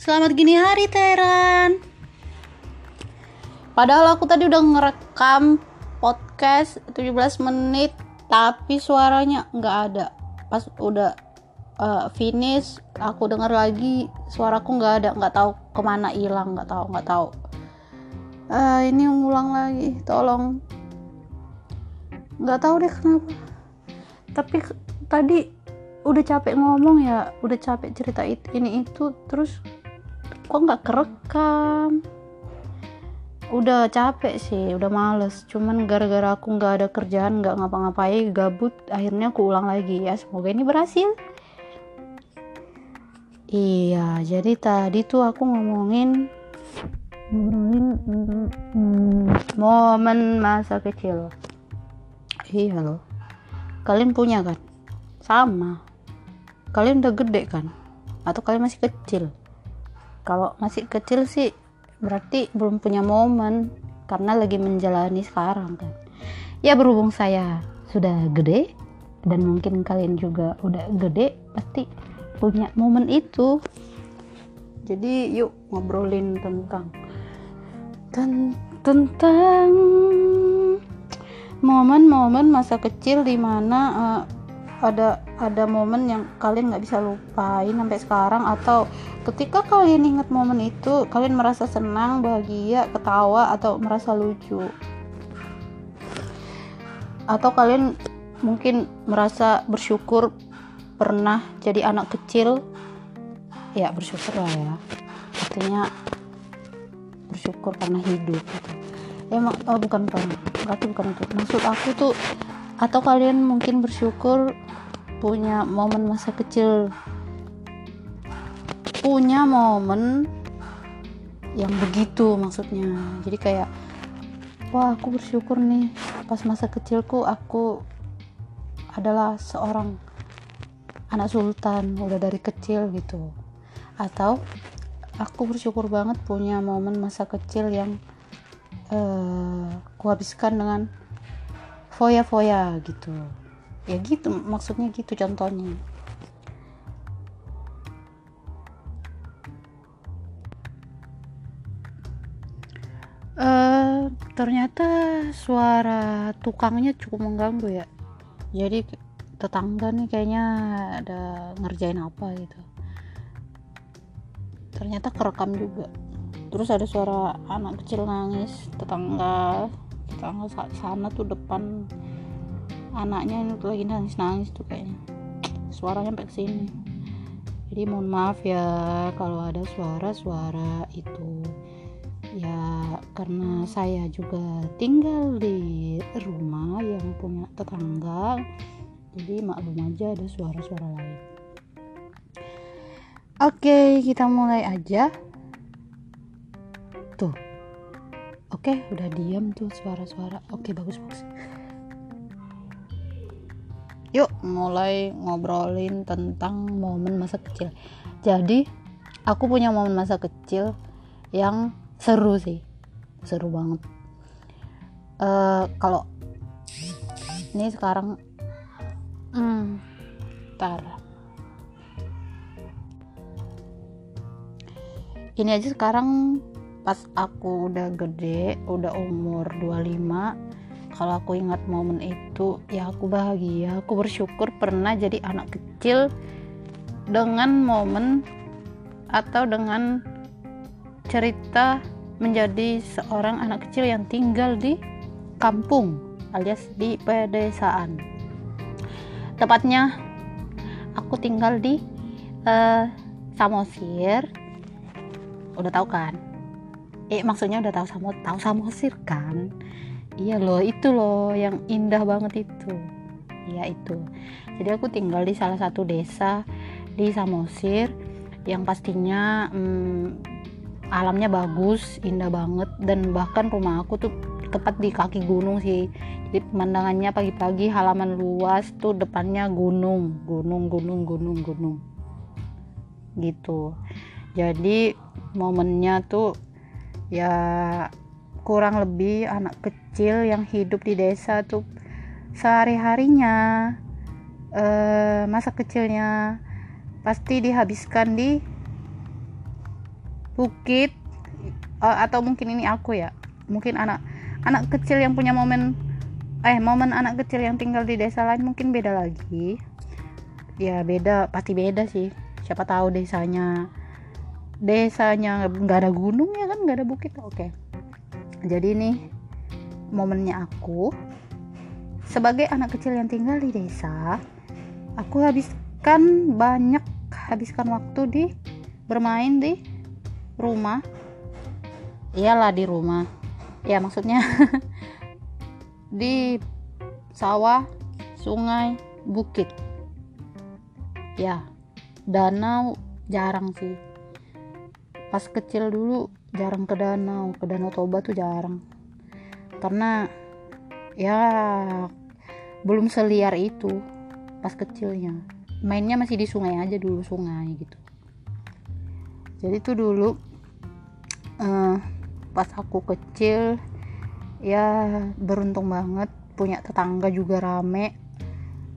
Selamat gini hari Teran. Padahal aku tadi udah ngerekam podcast 17 menit tapi suaranya nggak ada. Pas udah uh, finish aku dengar lagi suaraku nggak ada, nggak tahu ke mana hilang, nggak tahu, nggak tahu. Uh, ini ngulang lagi, tolong. Nggak tahu deh kenapa. Tapi tadi udah capek ngomong ya, udah capek cerita itu, ini itu terus kok nggak kerekam? Udah capek sih udah males. Cuman gara-gara aku nggak ada kerjaan nggak ngapa-ngapain gabut akhirnya aku ulang lagi. Ya semoga ini berhasil. Iya jadi tadi tuh aku ngomongin ngobrolin hmm, momen masa kecil. Iya loh kalian punya kan? Sama. Kalian udah gede kan? Atau kalian masih kecil kalau masih kecil sih berarti belum punya momen karena lagi menjalani sekarang kan. Ya berhubung saya sudah gede dan mungkin kalian juga udah gede pasti punya momen itu. Jadi yuk ngobrolin tentang ten tentang momen-momen masa kecil di mana uh, eh, ada ada momen yang kalian nggak bisa lupain sampai sekarang? Atau ketika kalian ingat momen itu kalian merasa senang bahagia ketawa atau merasa lucu? Atau kalian mungkin merasa bersyukur pernah jadi anak kecil? Ya bersyukur lah ya. Artinya bersyukur karena hidup gitu. emang oh bukan bukan berarti bukan itu maksud aku tuh atau kalian mungkin bersyukur punya momen masa kecil. Punya momen yang begitu maksudnya. Jadi kayak wah aku bersyukur nih pas masa kecilku aku adalah seorang anak sultan udah dari kecil gitu. Atau aku bersyukur banget punya momen masa kecil yang uh, kuhabiskan dengan foya-foya gitu ya gitu maksudnya gitu contohnya. Uh, ternyata suara tukangnya cukup mengganggu ya. Jadi tetangga nih kayaknya ada ngerjain apa gitu. Ternyata kerekam juga. Terus ada suara anak kecil nangis tetangga tetangga sana tuh depan anaknya ini tuh lagi nangis nangis tuh kayaknya. Suaranya sampai sini. Jadi mohon maaf ya kalau ada suara-suara itu. Ya karena saya juga tinggal di rumah yang punya tetangga. Jadi maklum aja ada suara-suara lain. Oke kita mulai aja. Tuh. Oke udah diam tuh suara-suara. Oke bagus bagus yuk mulai ngobrolin tentang momen masa kecil. Jadi aku punya momen masa kecil yang seru sih. Seru banget. Uh, kalau ini sekarang hmm, tar ini aja sekarang pas aku udah gede udah umur 25 kalau aku ingat momen itu ya aku bahagia aku bersyukur pernah jadi anak kecil dengan momen atau dengan cerita menjadi seorang anak kecil yang tinggal di kampung alias di pedesaan. Tepatnya aku tinggal di uh, Samosir. Udah tahu kan? Eh maksudnya udah tahu samo tahu Samosir kan iya loh itu loh yang indah banget itu. Iya itu. Jadi aku tinggal di salah satu desa di Samosir yang pastinya hmm, alamnya bagus indah banget dan bahkan rumah aku tuh tepat di kaki gunung sih. Jadi pemandangannya pagi-pagi halaman luas tuh depannya gunung. Gunung gunung gunung gunung. Gitu. Jadi momennya tuh ya kurang lebih anak kecil yang hidup di desa tuh sehari-harinya eh, masa kecilnya pasti dihabiskan di bukit uh, atau mungkin ini aku ya. Mungkin anak anak kecil yang punya momen eh momen anak kecil yang tinggal di desa lain mungkin beda lagi. Ya beda pasti beda sih. Siapa tahu desanya desanya nggak ada gunung ya kan nggak ada bukit. Oke. okay. Jadi nih momennya aku sebagai anak kecil yang tinggal di desa aku habiskan banyak habiskan waktu di bermain di rumah. Iyalah di rumah. Ya maksudnya di sawah sungai bukit. Ya danau jarang sih. Pas kecil dulu jarang ke danau ke danau toba tuh jarang. Karena ya belum seliar itu pas kecilnya. Mainnya masih di sungai aja dulu sungai gitu. Jadi tuh dulu uh, pas aku kecil ya beruntung banget punya tetangga juga rame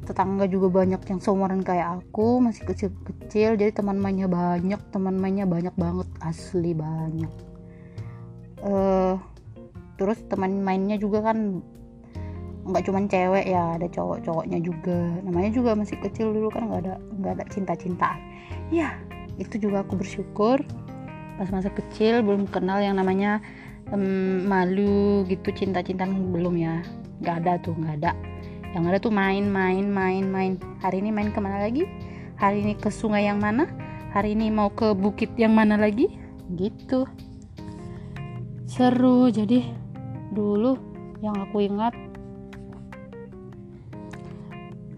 tetangga juga banyak yang seumuran kayak aku masih kecil-kecil jadi teman mainnya banyak teman mainnya banyak banget asli banyak. Uh, terus teman mainnya juga kan nggak cuma cewek ya ada cowok-cowoknya juga. Namanya juga masih kecil dulu kan nggak ada nggak ada cinta-cintaan. Ya itu juga aku bersyukur. Pas masa kecil belum kenal yang namanya um, malu gitu cinta-cintaan belum ya. Nggak ada tuh nggak ada yang ada tuh main main main main. Hari ini main ke mana lagi? Hari ini ke sungai yang mana? Hari ini mau ke bukit yang mana lagi? Gitu. Seru. Jadi dulu yang aku ingat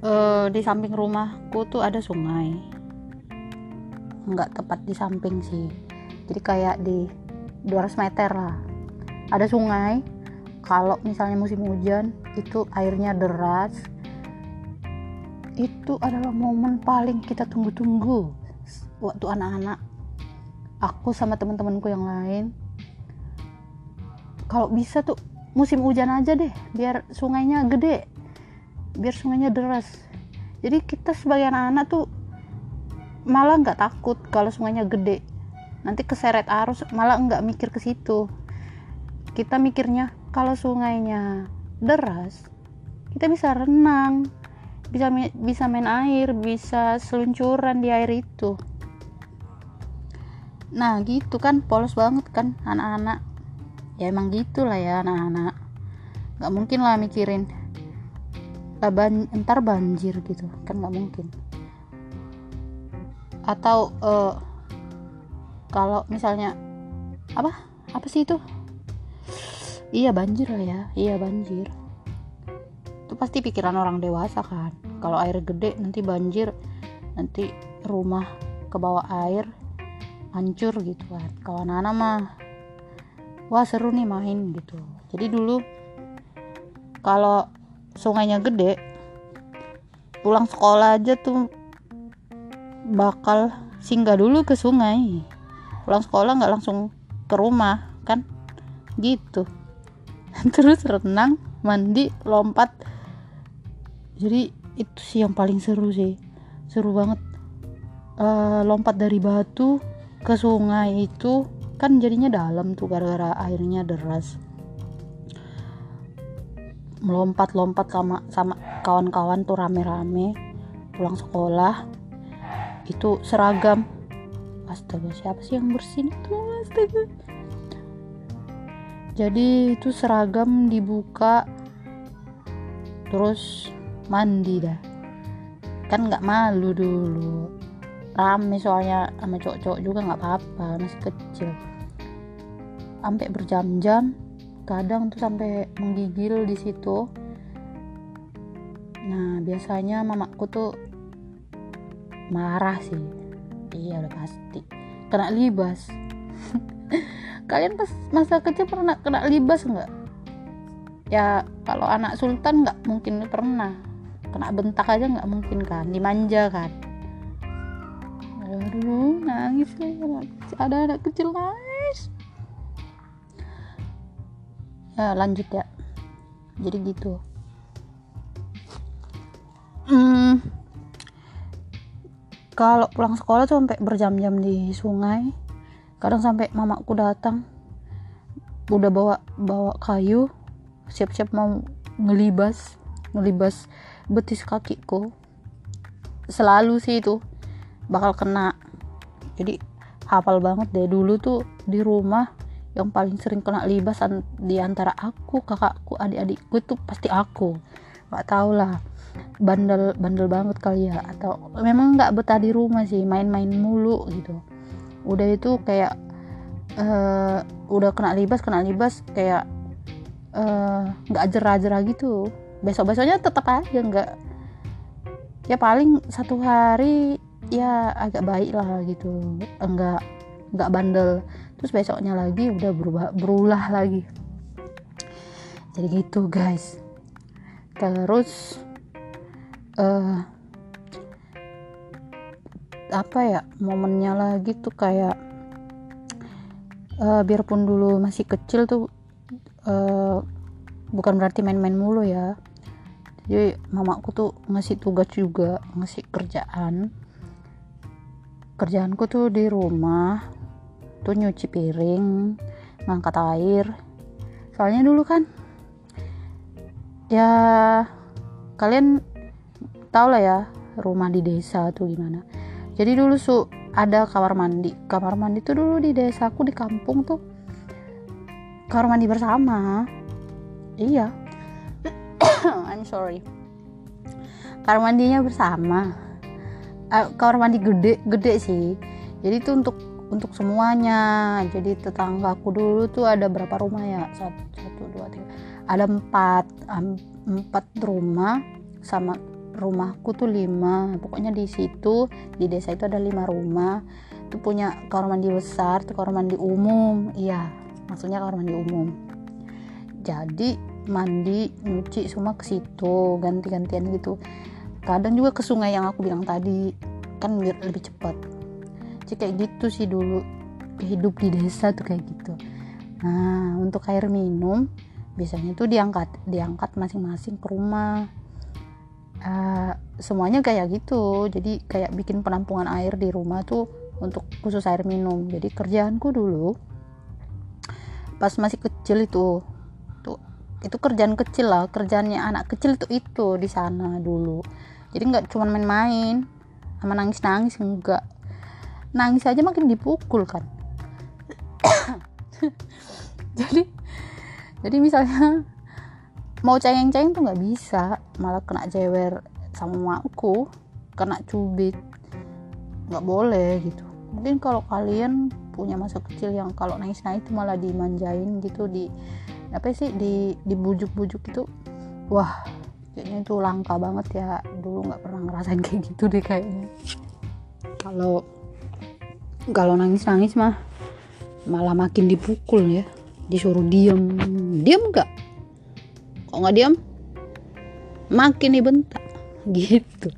uh, di samping rumahku tuh ada sungai. Nggak tepat di samping sih. Jadi kayak di 200 meter lah. Ada sungai. Kalau misalnya musim hujan itu airnya deras. Itu adalah momen paling kita tunggu-tunggu waktu anak-anak aku sama teman-temanku yang lain. Kalau bisa tuh musim hujan aja deh biar sungainya gede biar sungainya deras. Jadi kita sebagai anak-anak tuh malah nggak takut kalau sungainya gede. Nanti keseret arus malah nggak mikir ke situ. Kita mikirnya kalau sungainya deras kita bisa renang bisa bisa main air bisa seluncuran di air itu. Nah gitu kan polos banget kan anak-anak. Ya emang gitulah ya anak-anak. Nggak mungkin lah mikirin ban entar banjir gitu. Kan nggak mungkin. Atau uh, kalau misalnya apa? Apa sih itu iya banjir lah ya. Iya banjir. Itu pasti pikiran orang dewasa kan. Kalau air gede nanti banjir. Nanti rumah ke bawah air hancur gitu kan. Kalau anak-anak mah wah seru nih main gitu. Jadi dulu kalau sungainya gede pulang sekolah aja tuh bakal singgah dulu ke sungai. Pulang sekolah nggak langsung ke rumah kan? Gitu terus renang mandi lompat. Jadi itu sih yang paling seru sih. Seru banget. Uh, lompat dari batu ke sungai itu kan jadinya dalam tuh gara-gara airnya deras. Melompat-lompat sama sama kawan-kawan tuh rame-rame pulang sekolah. Itu seragam. Astaga siapa sih yang bersin itu? Astaga jadi itu seragam dibuka terus mandi dah. Kan nggak malu dulu. Rame soalnya sama cowok-cowok juga nggak apa-apa masih kecil. Sampai berjam-jam kadang tuh sampai menggigil di situ. Nah biasanya mamaku tuh marah sih. Iya udah pasti. Kena libas kalian pas masa kecil pernah kena libas nggak? Ya kalau anak sultan nggak mungkin pernah. Kena bentak aja nggak mungkin kan dimanja kan. Aduh nangis ada anak kecil nangis. Ya lanjut ya. Jadi gitu. Hmm, kalau pulang sekolah tuh sampai berjam-jam di sungai kadang sampai mamaku datang udah bawa bawa kayu siap-siap mau ngelibas ngelibas betis kakiku. Selalu sih itu bakal kena. Jadi hafal banget deh. Dulu tuh di rumah yang paling sering kena libas di antara aku kakakku adik-adikku itu pasti aku. Nggak tau lah bandel bandel banget kali ya. Atau memang nggak betah di rumah sih main-main mulu gitu udah itu kayak uh, udah kena libas kena libas kayak eh, nggak uh, jerah-jerah gitu. Besok besoknya tetap aja nggak ya paling satu hari ya agak baik lah gitu. Enggak enggak bandel. Terus besoknya lagi udah berubah berulah lagi. Jadi gitu guys. Terus uh, apa ya momennya lagi tuh kayak uh, biarpun dulu masih kecil tuh uh, bukan berarti main-main mulu ya. Jadi mamaku tuh ngasih tugas juga ngasih kerjaan. Kerjaanku tuh di rumah tuh nyuci piring ngangkat air. Soalnya dulu kan ya kalian tau lah ya rumah di desa tuh gimana jadi dulu su ada kamar mandi. Kamar mandi tuh dulu di desaku di kampung tuh. Kamar mandi bersama. Iya. I'm sorry. Kamar mandinya bersama. Uh, kamar mandi gede gede sih. Jadi itu untuk untuk semuanya. Jadi tetanggaku dulu tuh ada berapa rumah ya? Satu satu dua tiga. Ada empat um, empat rumah sama rumahku tuh lima pokoknya di situ di desa itu ada lima rumah. Itu punya kamar mandi besar tuh kamar mandi umum. Iya maksudnya kamar mandi umum. Jadi mandi nyuci semua ke situ ganti-gantian gitu. Kadang juga ke sungai yang aku bilang tadi kan biar lebih cepat. Jadi kayak gitu sih dulu hidup di desa tuh kayak gitu. Nah untuk air minum biasanya tuh diangkat diangkat masing-masing ke rumah uh, semuanya kayak gitu. Jadi kayak bikin penampungan air di rumah tuh untuk khusus air minum. Jadi kerjaanku dulu pas masih kecil itu tuh itu kerjaan kecil lah. Kerjaannya anak kecil tuh itu di sana dulu. Jadi nggak cuma main-main sama nangis-nangis enggak nangis aja makin dipukul kan. Jadi jadi misalnya mau cengeng-cengeng tuh nggak bisa. Malah kena jewer sama aku kena cubit. Nggak boleh gitu. Mungkin kalau kalian punya masa kecil yang kalau nangis-nangis itu malah dimanjain gitu di apa sih di dibujuk-bujuk itu wah kayaknya itu langka banget ya. Dulu nggak pernah ngerasain kayak gitu deh kayaknya. Kalau kalau nangis-nangis mah malah makin dipukul ya. Disuruh diem. Diem nggak kok nggak diam makin dibentak. Gitu.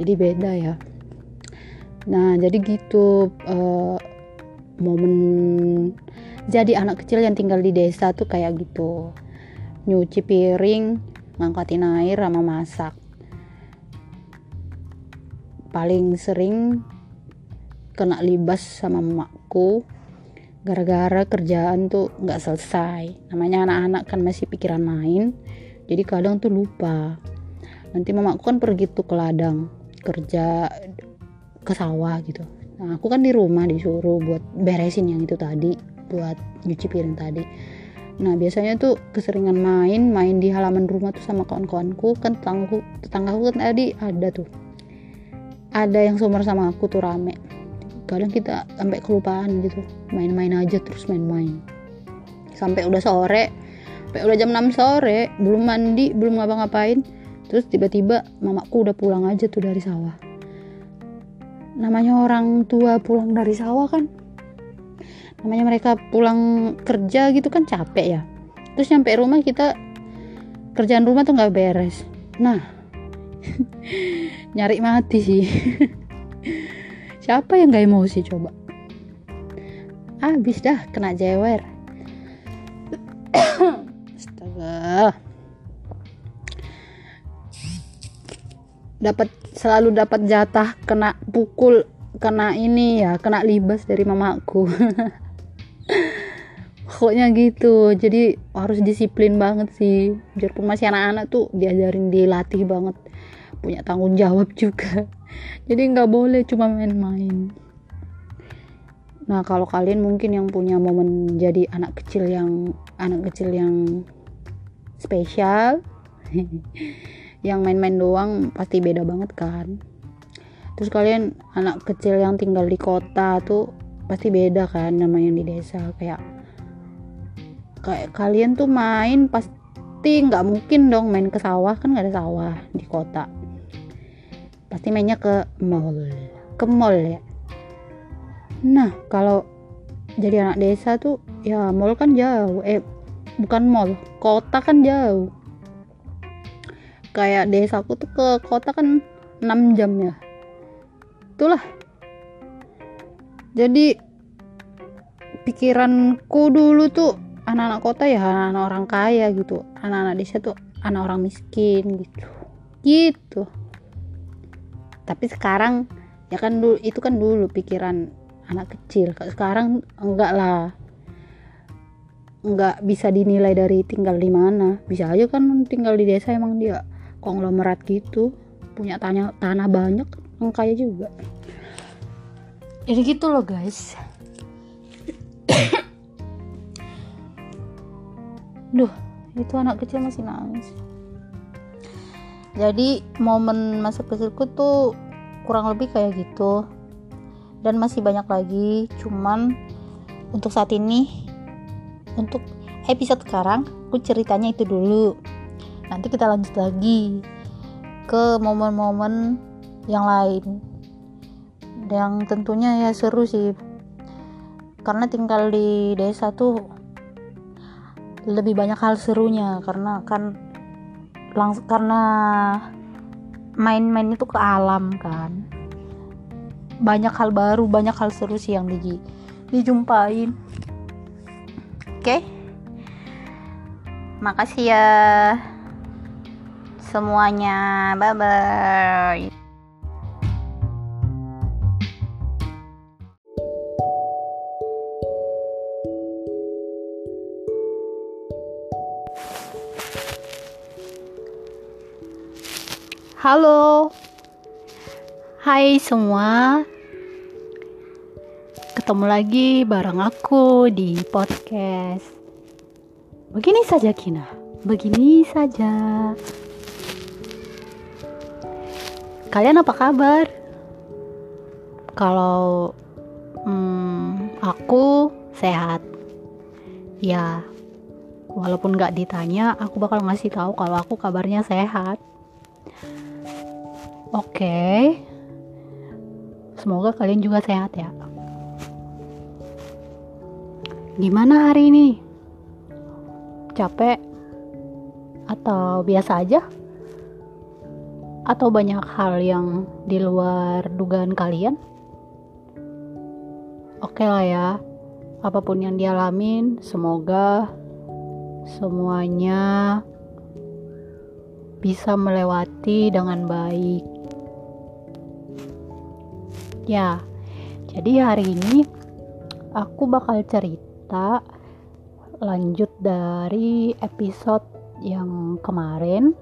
Jadi beda ya. Nah jadi gitu uh, momen jadi anak kecil yang tinggal di desa tuh kayak gitu. Nyuci piring ngangkatin air sama masak. Paling sering kena libas sama emakku gara-gara kerjaan tuh nggak selesai. Namanya anak-anak kan masih pikiran main jadi kadang tuh lupa. Nanti mamaku kan pergi tuh ke ladang kerja ke sawah gitu. Nah aku kan di rumah disuruh buat beresin yang itu tadi buat nyuci piring tadi. Nah biasanya tuh keseringan main main di halaman rumah tuh sama kawan-kawanku. Kan tetanggaku tetanggaku kan tadi ada tuh. Ada yang seumur sama aku tuh rame kadang kita sampai kelupaan gitu. Main-main aja terus main-main. Sampai udah sore sampai udah jam 6 sore belum mandi belum ngapa-ngapain terus tiba-tiba mamaku udah pulang aja tuh dari sawah. Namanya orang tua pulang dari sawah kan? Namanya mereka pulang kerja gitu kan capek ya. Terus nyampe rumah kita kerjaan rumah tuh nggak beres. Nah nyari mati sih siapa yang gak emosi coba? Habis dah kena jewer. Astaga. Dapat selalu dapat jatah kena pukul kena ini ya kena libas dari mamaku. Pokoknya gitu. Jadi harus disiplin banget sih. Biarpun masih anak-anak tuh diajarin dilatih banget punya tanggung jawab juga. Jadi nggak boleh cuma main-main. Nah kalau kalian mungkin yang punya momen jadi anak kecil yang anak kecil yang spesial yang main-main doang pasti beda banget kan? Terus kalian anak kecil yang tinggal di kota tuh pasti beda kan nama yang di desa. Kayak kayak kalian tuh main pasti nggak mungkin dong main ke sawah. Kan nggak ada sawah di kota pasti mainnya ke mall. Ke mall ya. Nah kalau jadi anak desa tuh ya mall kan jauh. Eh bukan mall kota kan jauh. Kayak desaku tuh ke kota kan 6 jam ya. Itulah. Jadi pikiranku dulu tuh anak-anak kota ya anak-anak orang kaya gitu. Anak-anak desa tuh anak orang miskin gitu. Gitu tapi sekarang ya kan dulu itu kan dulu pikiran anak kecil. Sekarang enggak lah. Enggak bisa dinilai dari tinggal di mana. Bisa aja kan tinggal di desa emang dia konglomerat gitu. Punya tanah tanah banyak yang kaya juga. Jadi gitu loh guys. Duh itu anak kecil masih nangis jadi momen masa kecilku tuh kurang lebih kayak gitu. Dan masih banyak lagi cuman untuk saat ini untuk episode sekarang aku ceritanya itu dulu. Nanti kita lanjut lagi ke momen-momen yang lain. Yang tentunya ya seru sih. Karena tinggal di desa tuh lebih banyak hal serunya. Karena kan langsung karena main-main itu ke alam kan. Banyak hal baru banyak hal seru sih yang di, dijumpain. Oke. Okay? makasih ya semuanya. Bye bye Halo, Hai semua, ketemu lagi bareng aku di podcast. Begini saja Kina, begini saja. Kalian apa kabar? Kalau hmm, aku sehat, ya. Walaupun gak ditanya, aku bakal ngasih tahu kalau aku kabarnya sehat. Oke. Okay Semoga kalian juga sehat ya. Gimana hari ini? Capek? Atau biasa aja? Atau banyak hal yang di luar dugaan kalian? Oke lah ya, apa pun yang dialamin, semoga semuanya bisa melewati dengan baik Ya, jadi hari ini aku bakal cerita lanjut dari episode yang kemarin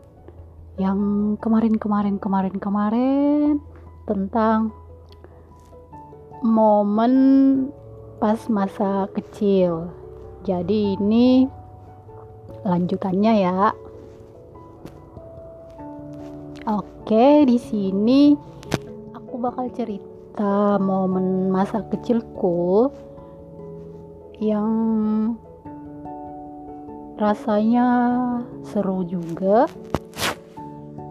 yang kemarin kemarin kemarin kemarin tentang momen pas masa kecil. Jadi ini lanjutannya ya. Oke, di sini aku bakal cerita cerita momen masa kecilku yang rasanya seru juga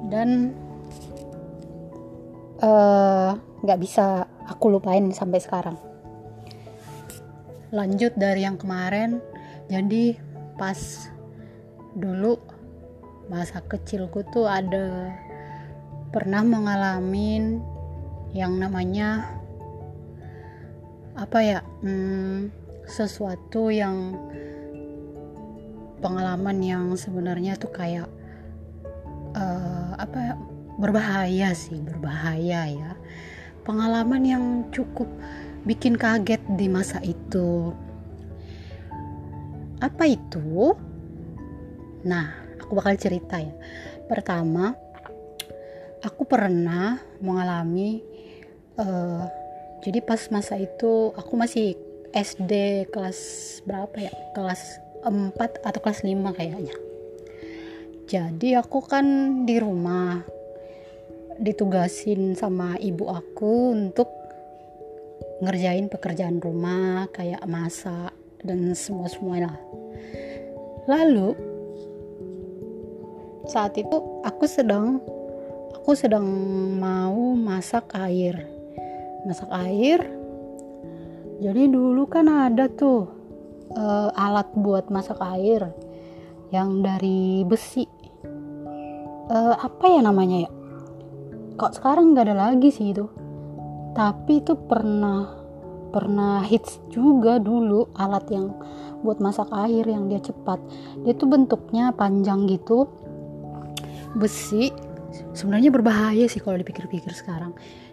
dan eh, nggak uh, bisa aku lupain sampai sekarang. Lanjut dari yang kemarin jadi pas dulu masa kecilku tuh ada pernah mengalami yang namanya apa ya hmm, sesuatu yang pengalaman yang sebenarnya tuh kayak uh, apa ya, berbahaya sih berbahaya ya. Pengalaman yang cukup bikin kaget di masa itu. Apa itu? Nah aku bakal cerita ya. Pertama aku pernah mengalami uh, jadi pas masa itu aku masih SD kelas berapa ya? Kelas 4 atau kelas 5 kayaknya. Jadi aku kan di rumah ditugasin sama ibu aku untuk ngerjain pekerjaan rumah kayak masak dan semua semuanya lalu saat itu aku sedang aku sedang mau masak air masak air. Jadi dulu kan ada tuh uh, alat buat masak air yang dari besi. Uh, apa ya namanya ya? Kok sekarang nggak ada lagi sih itu. Tapi itu pernah pernah hits juga dulu alat yang buat masak air yang dia cepat. Dia tuh bentuknya panjang gitu besi. Sebenarnya berbahaya sih kalau dipikir-pikir sekarang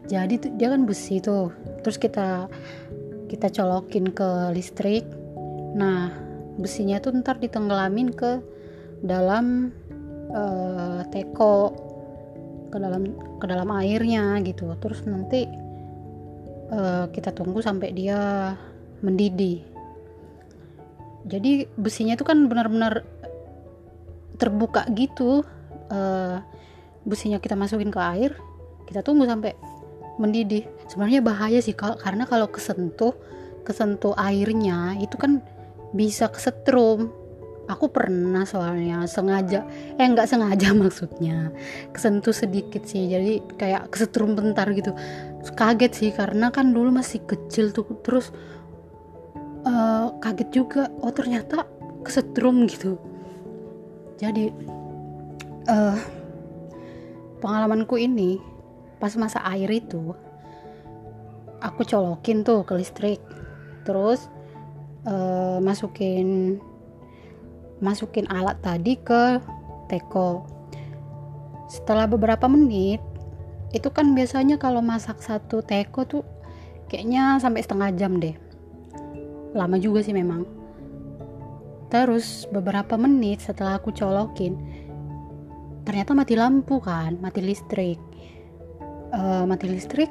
jadi dia kan besi tuh. Terus kita kita colokin ke listrik. Nah besinya tuh ntar ditenggelamin ke dalam uh, teko. Ke dalam ke dalam airnya gitu. Terus nanti uh, kita tunggu sampai dia mendidih. Jadi besinya itu kan benar-benar terbuka gitu. Uh, besinya kita masukin ke air kita tunggu sampai mendidih. Sebenarnya bahaya sih karena kalau kesentuh kesentuh airnya itu kan bisa kesetrum. Aku pernah soalnya sengaja eh nggak sengaja maksudnya kesentuh sedikit sih jadi kayak kesetrum bentar gitu. Kaget sih karena kan dulu masih kecil tuh terus uh, kaget juga oh ternyata kesetrum gitu. Jadi uh, pengalamanku ini pas masa air itu aku colokin tuh ke listrik. Terus uh, masukin masukin alat tadi ke teko. Setelah beberapa menit itu kan biasanya kalau masak satu teko tuh kayaknya sampai setengah jam deh. Lama juga sih memang. Terus beberapa menit setelah aku colokin ternyata mati lampu kan mati listrik uh, mati listrik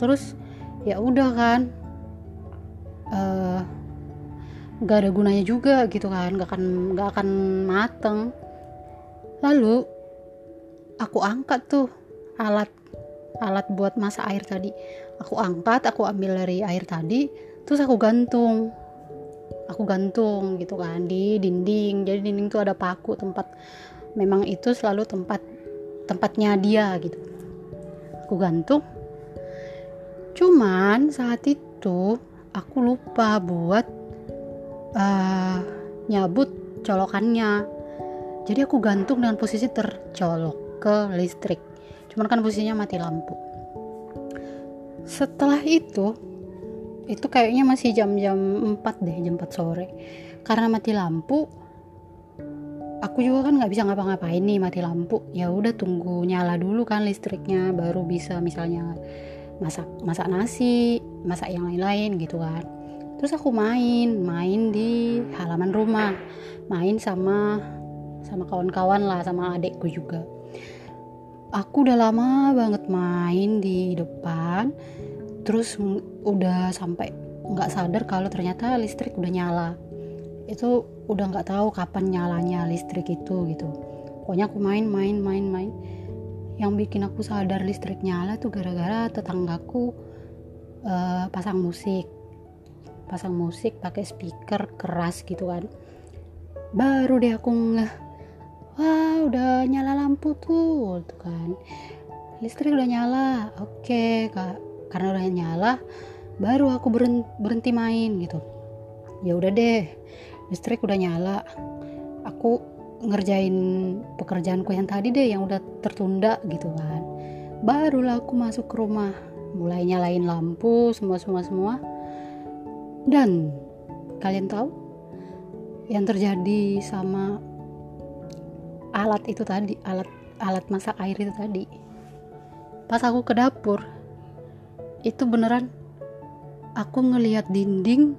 terus ya udah kan uh, ada gunanya juga gitu kan nggak akan nggak akan mateng. Lalu aku angkat tuh alat alat buat masak air tadi. Aku angkat aku ambil dari air tadi terus aku gantung. Aku gantung gitu kan di dinding. Jadi dinding tuh ada paku tempat memang itu selalu tempat tempatnya dia gitu aku gantung. Cuman saat itu aku lupa buat uh, nyabut colokannya. Jadi aku gantung dengan posisi tercolok ke listrik. Cuman kan posisinya mati lampu. Setelah itu itu kayaknya masih jam-jam 4 deh jam 4 sore. Karena mati lampu aku juga kan nggak bisa ngapa-ngapain nih mati lampu. Ya udah tunggu nyala dulu kan listriknya baru bisa misalnya masak masak nasi masak yang lain-lain gitu kan. Terus aku main main di halaman rumah. Main sama sama kawan-kawan lah sama adekku juga. Aku udah lama banget main di depan terus udah sampai nggak sadar kalau ternyata listrik udah nyala itu udah nggak tahu kapan nyalanya listrik itu gitu. Pokoknya aku main main main main. Yang bikin aku sadar listrik nyala tuh gara-gara tetanggaku uh, pasang musik. Pasang musik pakai speaker keras gitu kan. Baru deh aku ngeh wah udah nyala lampu tuh tuh kan. Listrik udah nyala. Oke okay, kak. Karena udah nyala baru aku berhenti, main gitu. Ya udah deh listrik udah nyala. Aku ngerjain pekerjaanku yang tadi deh yang udah tertunda gitu kan. Barulah aku masuk ke rumah. Mulai nyalain lampu semua semua semua. Dan kalian tahu yang terjadi sama alat itu tadi, alat alat masak air itu tadi. Pas aku ke dapur, itu beneran aku ngelihat dinding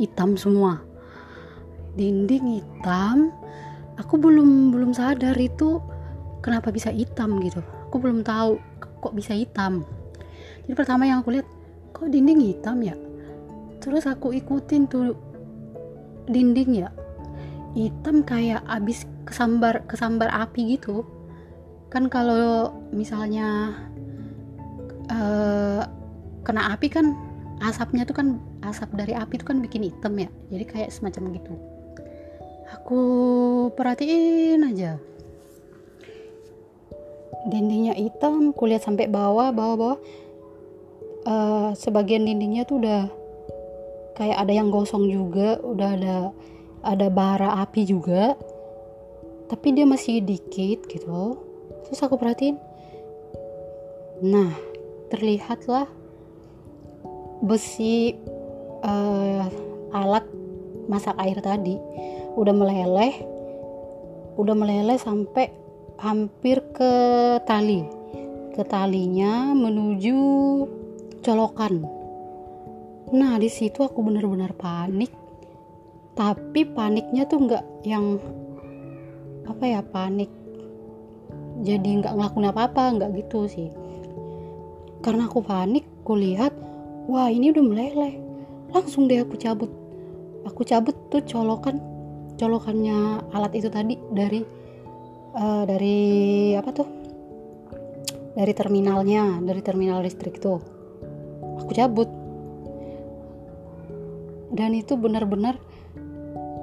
hitam semua dinding hitam? Aku belum belum sadar itu kenapa bisa hitam gitu. Aku belum tahu kok bisa hitam. Jadi pertama yang aku lihat kok dinding hitam ya? Terus aku ikutin tuh dinding ya hitam kayak abis kesambar kesambar api gitu. Kan kalau misalnya uh, kena api kan asapnya tuh kan asap dari api tuh kan bikin hitam ya. Jadi kayak semacam gitu aku perhatiin aja. Dindingnya hitam kulihat sampai bawah bawah bawah. Uh, sebagian dindingnya tuh udah kayak ada yang gosong juga udah ada ada bara api juga. Tapi dia masih dikit gitu. Terus aku perhatiin. Nah terlihatlah besi uh, alat masak air tadi udah meleleh udah meleleh sampai hampir ke tali. Ke talinya menuju colokan. Nah di situ aku benar-benar panik. Tapi paniknya tuh nggak yang apa ya panik. Jadi nggak ngelakuin apa-apa nggak gitu sih. Karena aku panik aku lihat wah ini udah meleleh. Langsung deh aku cabut. Aku cabut tuh colokan colokannya alat itu tadi dari uh, dari apa tuh? Dari terminalnya dari terminal listrik tuh. Aku cabut. Dan itu benar-benar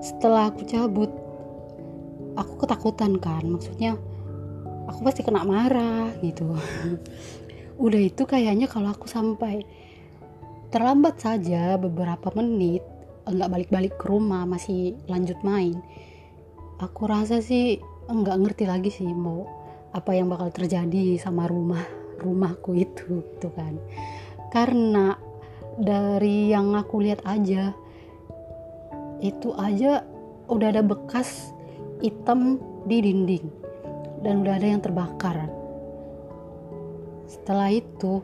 setelah aku cabut aku ketakutan kan. Maksudnya aku pasti kena marah gitu. Udah itu kayaknya kalau aku sampai terlambat saja beberapa menit enggak balik-balik ke rumah masih lanjut main. Aku rasa sih enggak ngerti lagi sih mau apa yang bakal terjadi sama rumah rumahku itu gitu kan. Karena dari yang aku lihat aja itu aja udah ada bekas hitam di dinding dan udah ada yang terbakar. Setelah itu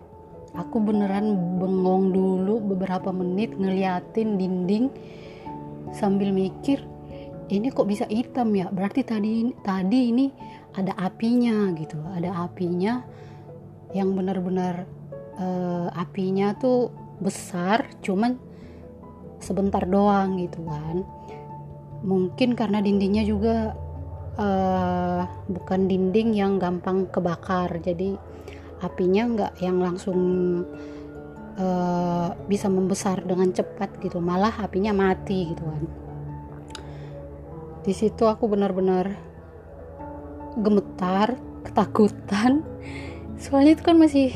aku beneran bengong dulu beberapa menit ngeliatin dinding sambil mikir ini kok bisa hitam ya? Berarti tadi tadi ini ada apinya gitu. Ada apinya yang benar-benar uh, apinya tuh besar cuman sebentar doang gitu kan. Mungkin karena dindingnya juga uh, bukan dinding yang gampang kebakar jadi apinya nggak yang langsung uh, bisa membesar dengan cepat gitu. Malah apinya mati gitu kan. Di situ aku benar-benar gemetar ketakutan. Soalnya itu kan masih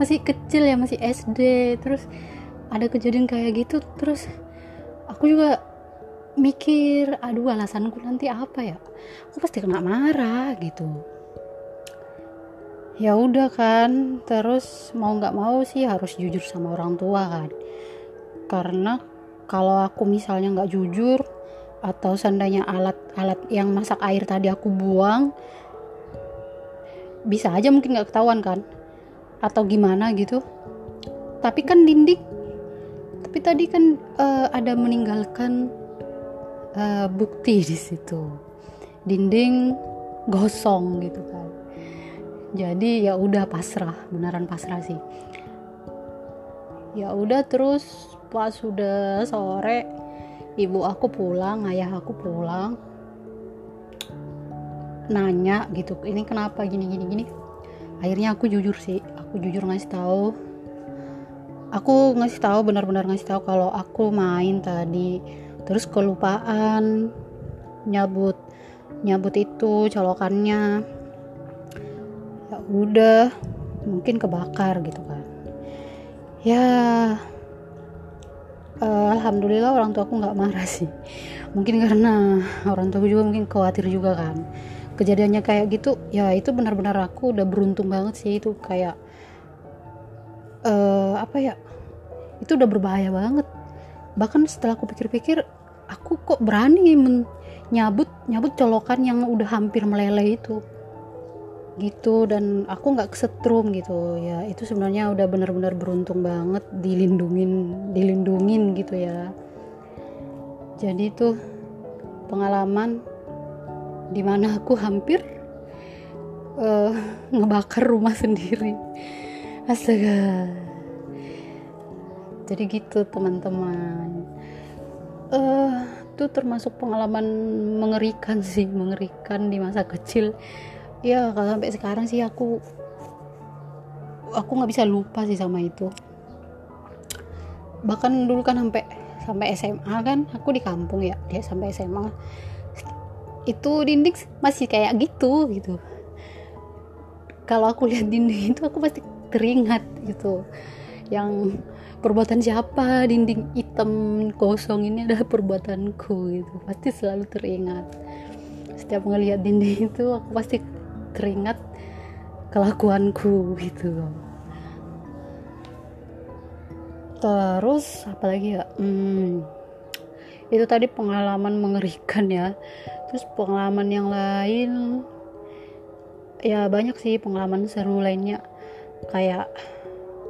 masih kecil ya masih SD terus ada kejadian kayak gitu terus aku juga mikir aduh alasanku nanti apa ya? Aku pasti kena marah gitu ya udah kan terus mau nggak mau sih harus jujur sama orang tua kan. Karena kalau aku misalnya nggak jujur atau seandainya alat-alat yang masak air tadi aku buang bisa aja mungkin nggak ketahuan kan? Atau gimana gitu? Tapi kan dinding tapi tadi kan uh, ada meninggalkan uh, bukti di situ. Dinding gosong gitu kan jadi ya udah pasrah beneran pasrah sih. Ya udah terus pas sudah sore ibu aku pulang ayah aku pulang nanya gitu ini kenapa gini gini gini? Akhirnya aku jujur sih aku jujur ngasih tahu. Aku ngasih tahu benar-benar ngasih tahu kalau aku main tadi. Terus kelupaan nyabut nyabut itu colokannya. ya udah mungkin kebakar gitu kan. Ya uh, alhamdulillah orang tua aku nggak marah sih. Mungkin karena orang tua juga mungkin khawatir juga kan. Kejadiannya kayak gitu ya itu benar-benar aku udah beruntung banget sih itu kayak uh, apa ya itu udah berbahaya banget. Bahkan setelah aku pikir-pikir aku kok berani nyabut nyabut colokan yang udah hampir meleleh itu gitu dan aku nggak kesetrum gitu. Ya itu sebenarnya udah benar-benar beruntung banget dilindungin dilindungin gitu ya. Jadi itu pengalaman di mana aku hampir uh, ngebakar rumah sendiri. Astaga. Jadi gitu teman-teman. Uh, itu termasuk pengalaman mengerikan sih mengerikan di masa kecil ya kalau sampai sekarang sih aku aku nggak bisa lupa sih sama itu. Bahkan dulu kan sampai sampai SMA kan aku di kampung ya dia sampai SMA itu dinding masih kayak gitu gitu. Kalau aku lihat dinding itu aku pasti teringat gitu. Yang perbuatan siapa dinding hitam kosong ini adalah perbuatanku gitu. Pasti selalu teringat. Setiap ngelihat dinding itu aku pasti teringat kelakuanku gitu. Terus apalagi ya? Hmm, itu tadi pengalaman mengerikan ya. Terus pengalaman yang lain ya banyak sih pengalaman seru lainnya. Kayak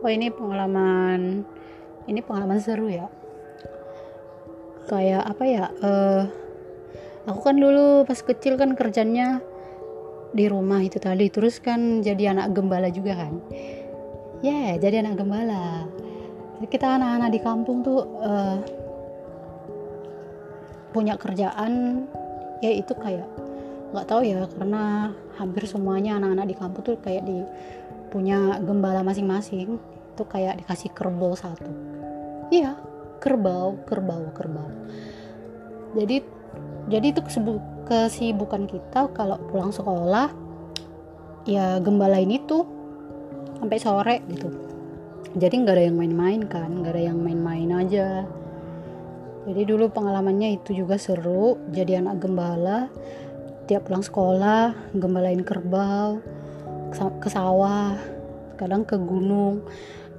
oh ini pengalaman ini pengalaman seru ya. Kayak apa ya uh, aku kan dulu pas kecil kan kerjanya di rumah itu tadi. Terus kan jadi anak gembala juga kan? Ya yeah, jadi anak gembala. Kita anak-anak di kampung tuh uh, punya kerjaan ya itu kayak nggak tahu ya karena hampir semuanya anak-anak di kampung tuh kayak di punya gembala masing-masing. Tuh kayak dikasih kerbau satu. Iya kerbau kerbau kerbau. Jadi jadi itu kesibukan kita kalau pulang sekolah ya gembalain itu sampai sore gitu. Jadi nggak ada yang main-main kan nggak ada yang main-main aja. Jadi dulu pengalamannya itu juga seru jadi anak gembala tiap pulang sekolah gembalain kerbau ke sawah kadang ke gunung.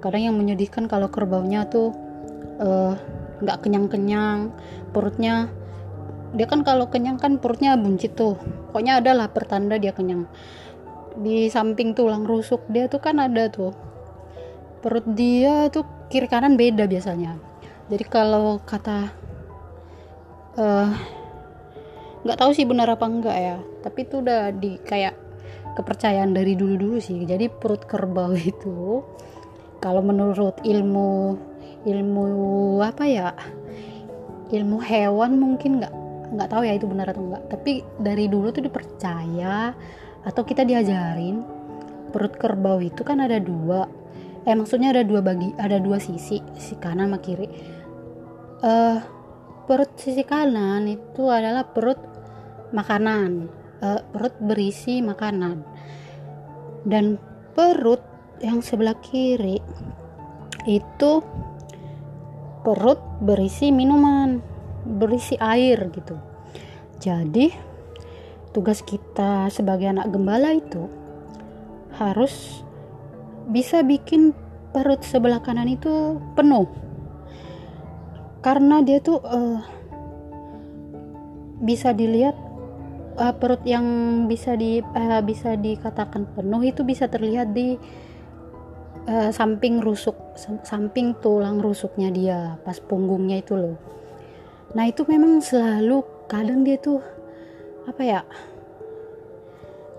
Kadang yang menyedihkan kalau kerbaunya tuh eh, nggak uh, kenyang-kenyang perutnya dia kan kalau kenyang kan perutnya buncit tuh. Pokoknya adalah pertanda dia kenyang. Di samping tulang rusuk dia tuh kan ada tuh. Perut dia tuh kiri kanan beda biasanya. Jadi kalau kata uh, nggak tahu sih benar apa enggak ya. Tapi itu udah di kayak kepercayaan dari dulu dulu sih. Jadi perut kerbau itu kalau menurut ilmu ilmu apa ya? Ilmu hewan mungkin nggak nggak tahu ya itu benar atau enggak tapi dari dulu tuh dipercaya atau kita diajarin perut kerbau itu kan ada dua. Eh maksudnya ada dua bagi ada dua sisi sisi kanan sama kiri. Uh, perut sisi kanan itu adalah perut makanan. Uh, perut berisi makanan. Dan perut yang sebelah kiri itu perut berisi minuman berisi air gitu. Jadi tugas kita sebagai anak gembala itu harus bisa bikin perut sebelah kanan itu penuh. Karena dia tuh uh, bisa dilihat uh, perut yang bisa di uh, bisa dikatakan penuh itu bisa terlihat di uh, samping rusuk samping tulang rusuknya dia pas punggungnya itu loh nah itu memang selalu kadang dia tuh apa ya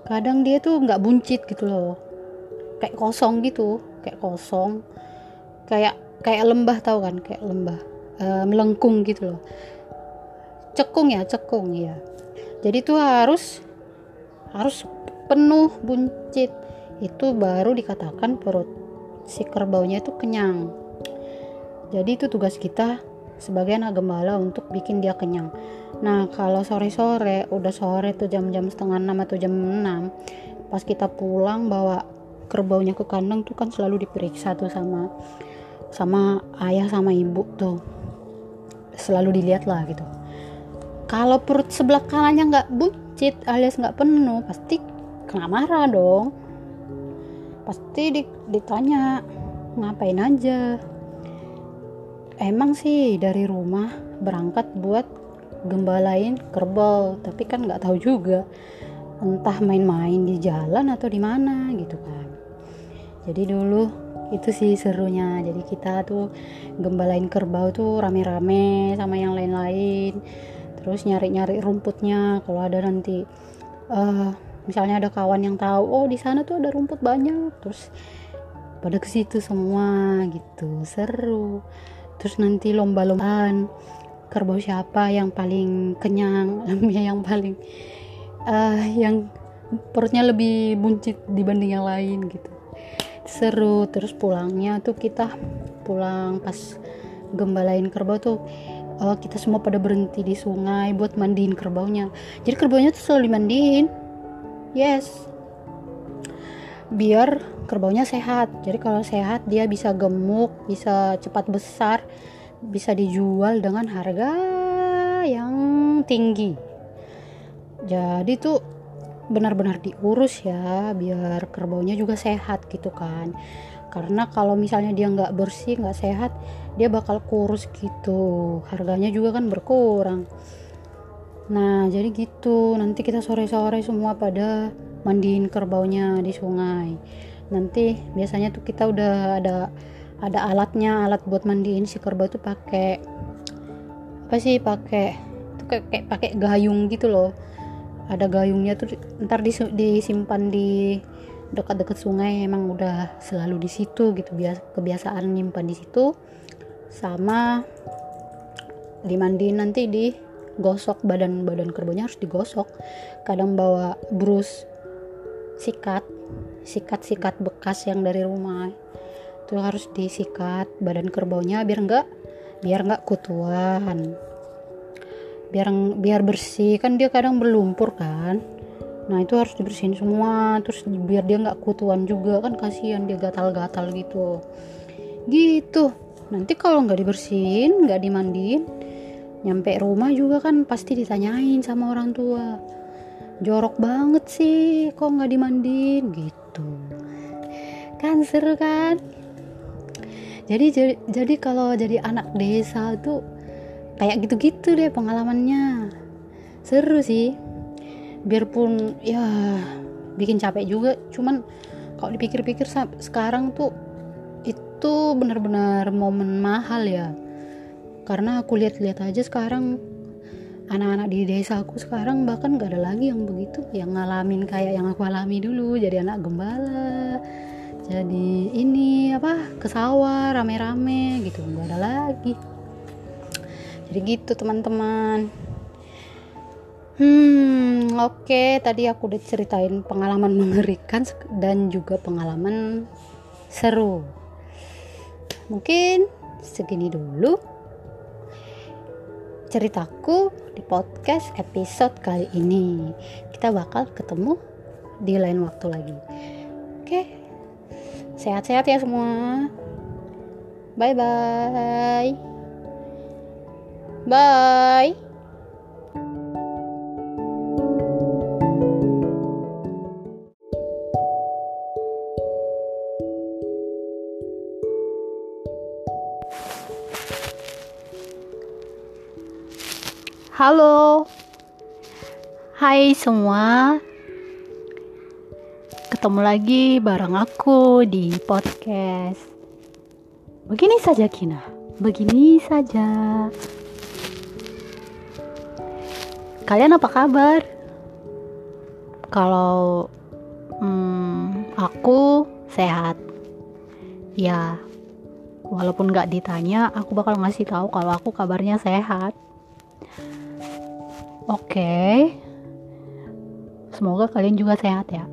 kadang dia tuh nggak buncit gitu loh. Kayak kosong gitu kayak kosong. Kayak kayak lembah tau kan? Kayak lembah e, melengkung gitu loh. Cekung ya cekung ya jadi tuh harus harus penuh buncit. Itu baru dikatakan perut si kerbaunya itu kenyang. Jadi itu tugas kita sebagai anak gembala untuk bikin dia kenyang. Nah kalau sore-sore udah sore tuh jam-jam setengah enam atau jam enam pas kita pulang bawa kerbaunya ke kandang tuh kan selalu diperiksa tuh sama sama ayah sama ibu tuh. Selalu dilihat lah gitu. Kalau perut sebelah kanannya nggak buncit alias nggak penuh pasti kena marah dong. Pasti ditanya ngapain aja emang sih dari rumah berangkat buat gembalain kerbau tapi kan nggak tahu juga entah main-main di jalan atau di mana gitu kan. Jadi dulu itu sih serunya. Jadi kita tuh gembalain kerbau tuh rame-rame sama yang lain-lain. Terus nyari-nyari rumputnya. Kalau ada nanti uh, misalnya ada kawan yang tahu oh di sana tuh ada rumput banyak. Terus pada ke situ semua gitu. Seru terus nanti lomba-lombaan kerbau siapa yang paling kenyang yang paling uh, yang perutnya lebih buncit dibanding yang lain gitu. Seru terus pulangnya tuh kita pulang pas gembalain kerbau tuh uh, kita semua pada berhenti di sungai buat mandiin kerbaunya. Jadi kerbaunya tuh selalu dimandiin. Yes biar kerbaunya sehat. Jadi kalau sehat dia bisa gemuk bisa cepat besar bisa dijual dengan harga yang tinggi. Jadi tuh benar-benar diurus ya biar kerbaunya juga sehat gitu kan. Karena kalau misalnya dia nggak bersih nggak sehat dia bakal kurus gitu. Harganya juga kan berkurang nah jadi gitu. Nanti kita sore-sore semua pada mandiin kerbaunya di sungai. Nanti biasanya tuh kita udah ada ada alatnya alat buat mandiin si kerbau tuh pakai apa sih pakai tuh kayak, kayak pakai gayung gitu loh. Ada gayungnya tuh ntar disimpan di dekat-dekat sungai emang udah selalu di situ gitu. Biasa kebiasaan nyimpan di situ. Sama dimandiin nanti digosok badan badan kerbaunya harus digosok. Kadang bawa brus sikat sikat-sikat bekas yang dari rumah. Itu harus disikat badan kerbaunya biar enggak biar enggak kutuan. Biar biar bersih. Kan dia kadang berlumpur kan. Nah itu harus dibersihin semua. Terus biar dia nggak kutuan juga. Kan kasihan dia gatal-gatal gitu. Gitu. Nanti kalau nggak dibersihin nggak dimandiin nyampe rumah juga kan pasti ditanyain sama orang tua. Jorok banget sih kok nggak dimandiin? Gitu. Kan seru kan? Jadi jadi, kalau jadi anak desa tuh kayak gitu-gitu deh pengalamannya. Seru sih. Biarpun ya bikin capek juga. Cuman kalau dipikir-pikir sekarang tuh itu benar-benar momen mahal ya karena aku lihat-lihat aja sekarang anak-anak di desa aku sekarang bahkan gak ada lagi yang begitu yang ngalamin kayak yang aku alami dulu. Jadi anak gembala jadi ini apa ke sawah rame-rame gitu. Nggak ada lagi. Jadi gitu teman-teman. Hmm oke. Okay. tadi aku udah ceritain pengalaman mengerikan dan juga pengalaman seru. Mungkin segini dulu ceritaku di podcast episode kali ini. Kita bakal ketemu di lain waktu lagi. Oke? Sehat-sehat ya semua. Bye bye bye Halo, hai semua, ketemu lagi bareng aku di podcast. Begini saja Kina, begini saja. Kalian apa kabar? Kalau hmm, aku sehat, ya walaupun gak ditanya, aku bakal ngasih tahu kalau aku kabarnya sehat. Oke, okay. semoga kalian juga sehat ya.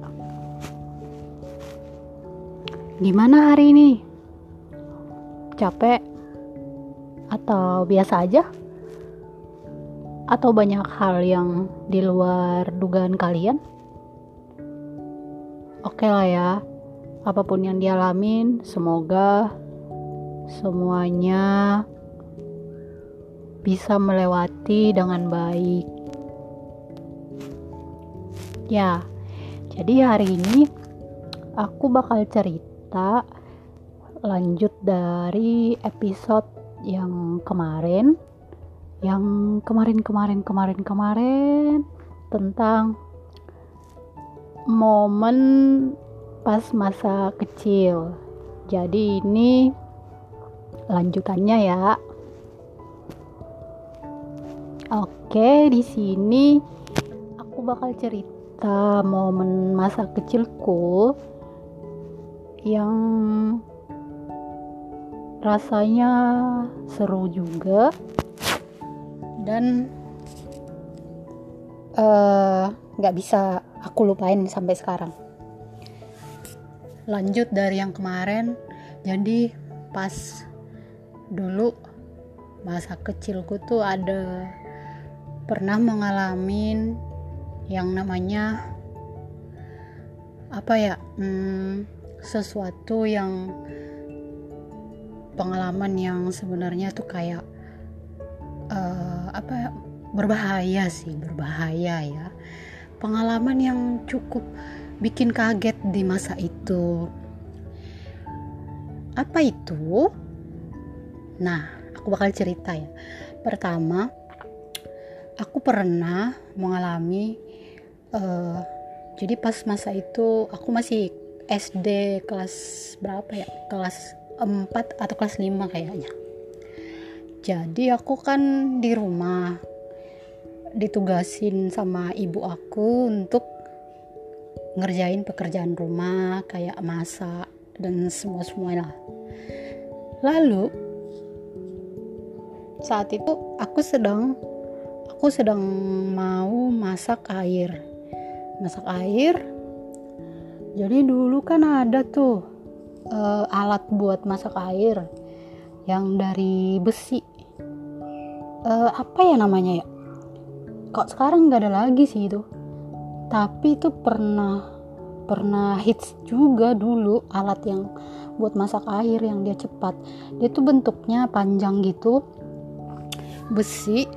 Gimana hari ini? Capek? Atau biasa aja? Atau banyak hal yang di luar dugaan kalian? Oke lah ya, apa pun yang dialamin, semoga semuanya bisa melewati dengan baik. Ya, jadi hari ini aku bakal cerita lanjut dari episode yang kemarin yang kemarin kemarin kemarin kemarin tentang momen pas masa kecil. Jadi ini lanjutannya ya. Oke, di sini aku bakal cerita momen masa kecilku yang rasanya seru juga dan eh, nggak uh, bisa aku lupain sampai sekarang. Lanjut dari yang kemarin, jadi pas dulu masa kecilku tuh ada pernah mengalami yang namanya apa ya hmm, sesuatu yang pengalaman yang sebenarnya tuh kayak uh, apa ya, berbahaya sih berbahaya ya. Pengalaman yang cukup bikin kaget di masa itu. Apa itu? Nah aku bakal cerita ya. Pertama aku pernah mengalami uh, jadi pas masa itu aku masih SD kelas berapa ya? Kelas 4 atau kelas 5 kayaknya. Jadi aku kan di rumah ditugasin sama ibu aku untuk ngerjain pekerjaan rumah kayak masak dan semua semuanya lalu saat itu aku sedang aku sedang mau masak air masak air. Jadi dulu kan ada tuh uh, alat buat masak air yang dari besi. Uh, apa ya namanya ya? Kok sekarang nggak ada lagi sih itu. Tapi itu pernah pernah hits juga dulu alat yang buat masak air yang dia cepat. Dia tuh bentuknya panjang gitu. Besi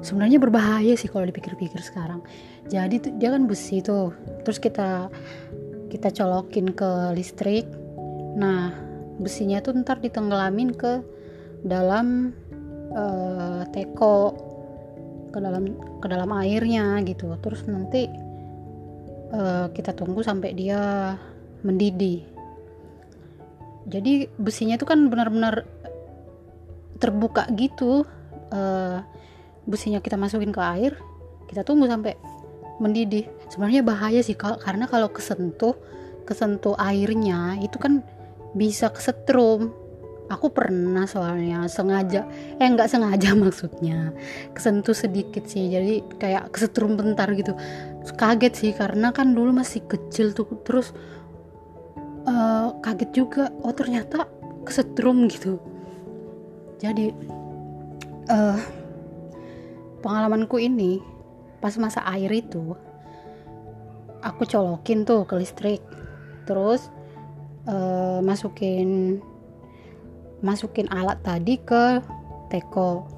sebenarnya berbahaya sih kalau dipikir-pikir sekarang jadi tuh, dia kan besi tuh. Terus kita kita colokin ke listrik. Nah besinya tuh ntar ditenggelamin ke dalam uh, teko. Ke dalam ke dalam airnya gitu. Terus nanti uh, kita tunggu sampai dia mendidih. Jadi besinya tuh kan benar-benar terbuka gitu. Uh, besinya kita masukin ke air kita tunggu sampai mendidih. Sebenarnya bahaya sih karena kalau kesentuh kesentuh airnya itu kan bisa kesetrum. Aku pernah soalnya sengaja eh nggak sengaja maksudnya kesentuh sedikit sih. Jadi kayak kesetrum bentar gitu. Kaget sih karena kan dulu masih kecil tuh. Terus uh, kaget juga oh ternyata kesetrum gitu. Jadi uh, pengalamanku ini pas masa air itu aku colokin tuh ke listrik. Terus uh, masukin masukin alat tadi ke teko.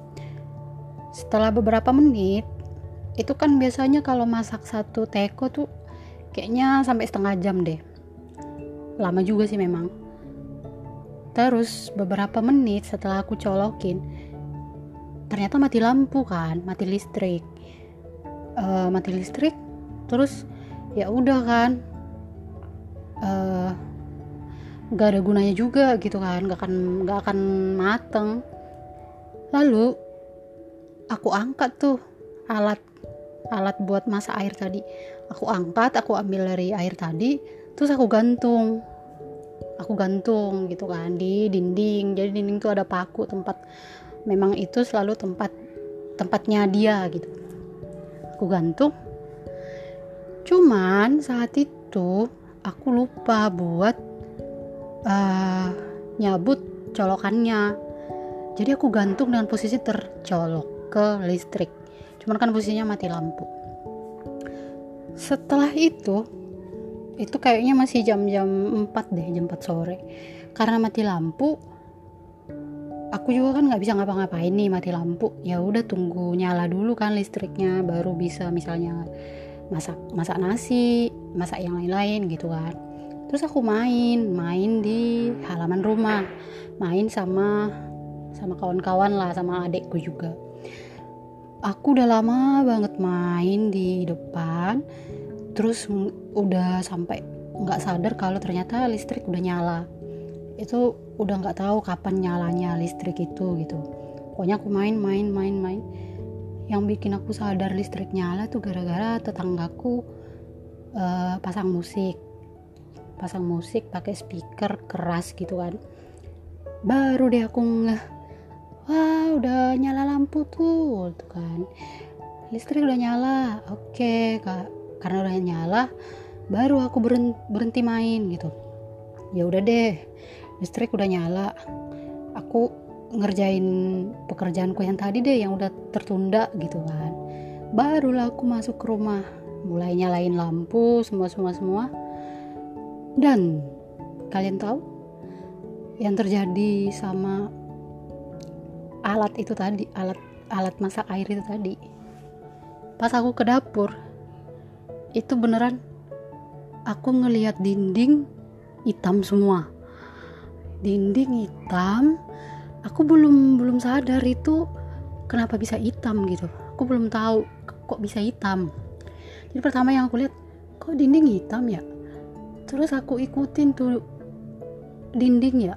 Setelah beberapa menit itu kan biasanya kalau masak satu teko tuh kayaknya sampai setengah jam deh. Lama juga sih memang. Terus beberapa menit setelah aku colokin ternyata mati lampu kan mati listrik uh, mati listrik terus ya udah kan uh, ada gunanya juga gitu kan gak akan gak akan mateng. Lalu aku angkat tuh alat alat buat masak air tadi. Aku angkat aku ambil dari air tadi terus aku gantung. Aku gantung gitu kan di dinding. Jadi dinding tuh ada paku tempat memang itu selalu tempat tempatnya dia gitu aku gantung. Cuman saat itu aku lupa buat uh, nyabut colokannya. Jadi aku gantung dengan posisi tercolok ke listrik. Cuman kan posisinya mati lampu. Setelah itu itu kayaknya masih jam-jam 4 deh jam 4 sore. Karena mati lampu aku juga kan nggak bisa ngapa-ngapain nih mati lampu. Ya udah tunggu nyala dulu kan listriknya baru bisa misalnya masak masak nasi masak yang lain-lain gitu kan. Terus aku main main di halaman rumah. Main sama sama kawan-kawan lah sama adekku juga. Aku udah lama banget main di depan terus udah sampai nggak sadar kalau ternyata listrik udah nyala. Itu udah nggak tahu kapan nyalanya listrik itu gitu. Pokoknya aku main main main main. Yang bikin aku sadar listrik nyala tuh gara-gara tetanggaku uh, pasang musik. Pasang musik pakai speaker keras gitu kan. Baru deh aku ngeh wah udah nyala lampu tuh tuh kan. Listrik udah nyala. Oke kak. Karena udah nyala baru aku berhenti main gitu. Ya udah deh listrik udah nyala. Aku ngerjain pekerjaanku yang tadi deh yang udah tertunda gitu kan. Barulah aku masuk ke rumah. Mulai nyalain lampu semua semua semua. Dan kalian tahu yang terjadi sama alat itu tadi alat alat masak air itu tadi. Pas aku ke dapur itu beneran aku ngelihat dinding hitam semua dinding hitam aku belum belum sadar itu kenapa bisa hitam gitu. Aku belum tahu kok bisa hitam. Jadi pertama yang aku lihat kok dinding hitam ya? Terus aku ikutin tuh dinding ya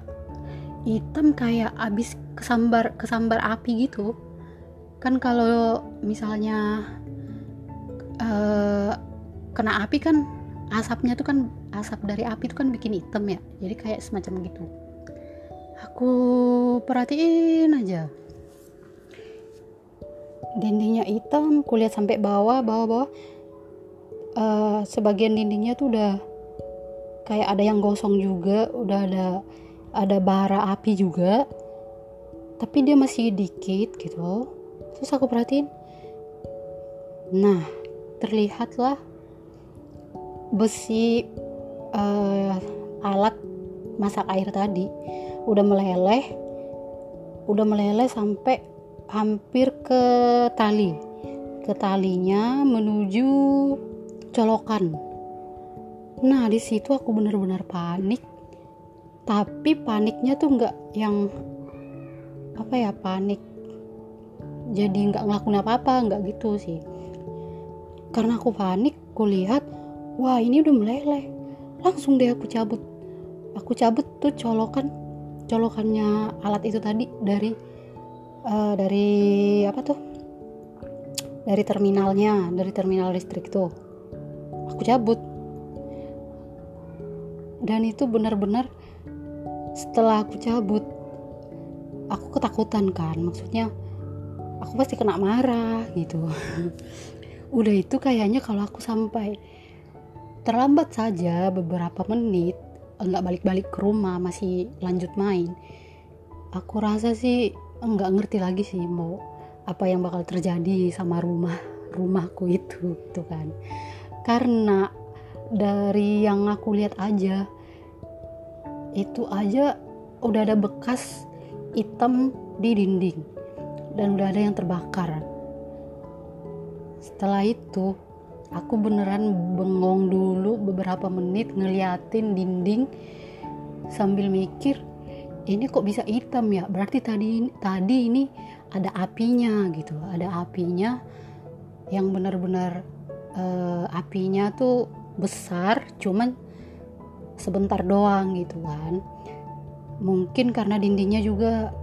hitam kayak abis kesambar kesambar api gitu. Kan kalau misalnya uh, kena api kan asapnya tuh kan asap dari api itu kan bikin hitam ya. Jadi kayak semacam gitu aku perhatiin aja. Dindingnya hitam kulihat sampai bawah bawah bawah. Uh, sebagian dindingnya tuh udah kayak ada yang gosong juga udah ada ada bara api juga. Tapi dia masih dikit gitu. Terus aku perhatiin nah terlihatlah besi uh, alat masak air tadi udah meleleh udah meleleh sampai hampir ke tali. Ke talinya menuju colokan. Nah di situ aku benar-benar panik. Tapi paniknya tuh nggak yang apa ya panik. Jadi nggak ngelakuin apa-apa nggak gitu sih. Karena aku panik aku lihat wah ini udah meleleh. Langsung deh aku cabut. Aku cabut tuh colokan colokannya alat itu tadi dari uh, dari apa tuh? Dari terminalnya dari terminal listrik tuh. Aku cabut. Dan itu benar-benar setelah aku cabut aku ketakutan kan. Maksudnya aku pasti kena marah gitu. Udah itu kayaknya kalau aku sampai terlambat saja beberapa menit nggak balik-balik ke rumah masih lanjut main. Aku rasa sih nggak ngerti lagi sih mau apa yang bakal terjadi sama rumah rumahku itu gitu kan. Karena dari yang aku lihat aja itu aja udah ada bekas hitam di dinding dan udah ada yang terbakar. Setelah itu aku beneran bengong dulu beberapa menit ngeliatin dinding sambil mikir ini kok bisa hitam ya? Berarti tadi tadi ini ada apinya gitu. Ada apinya yang benar-benar uh, apinya tuh besar cuman sebentar doang gitu kan. Mungkin karena dindingnya juga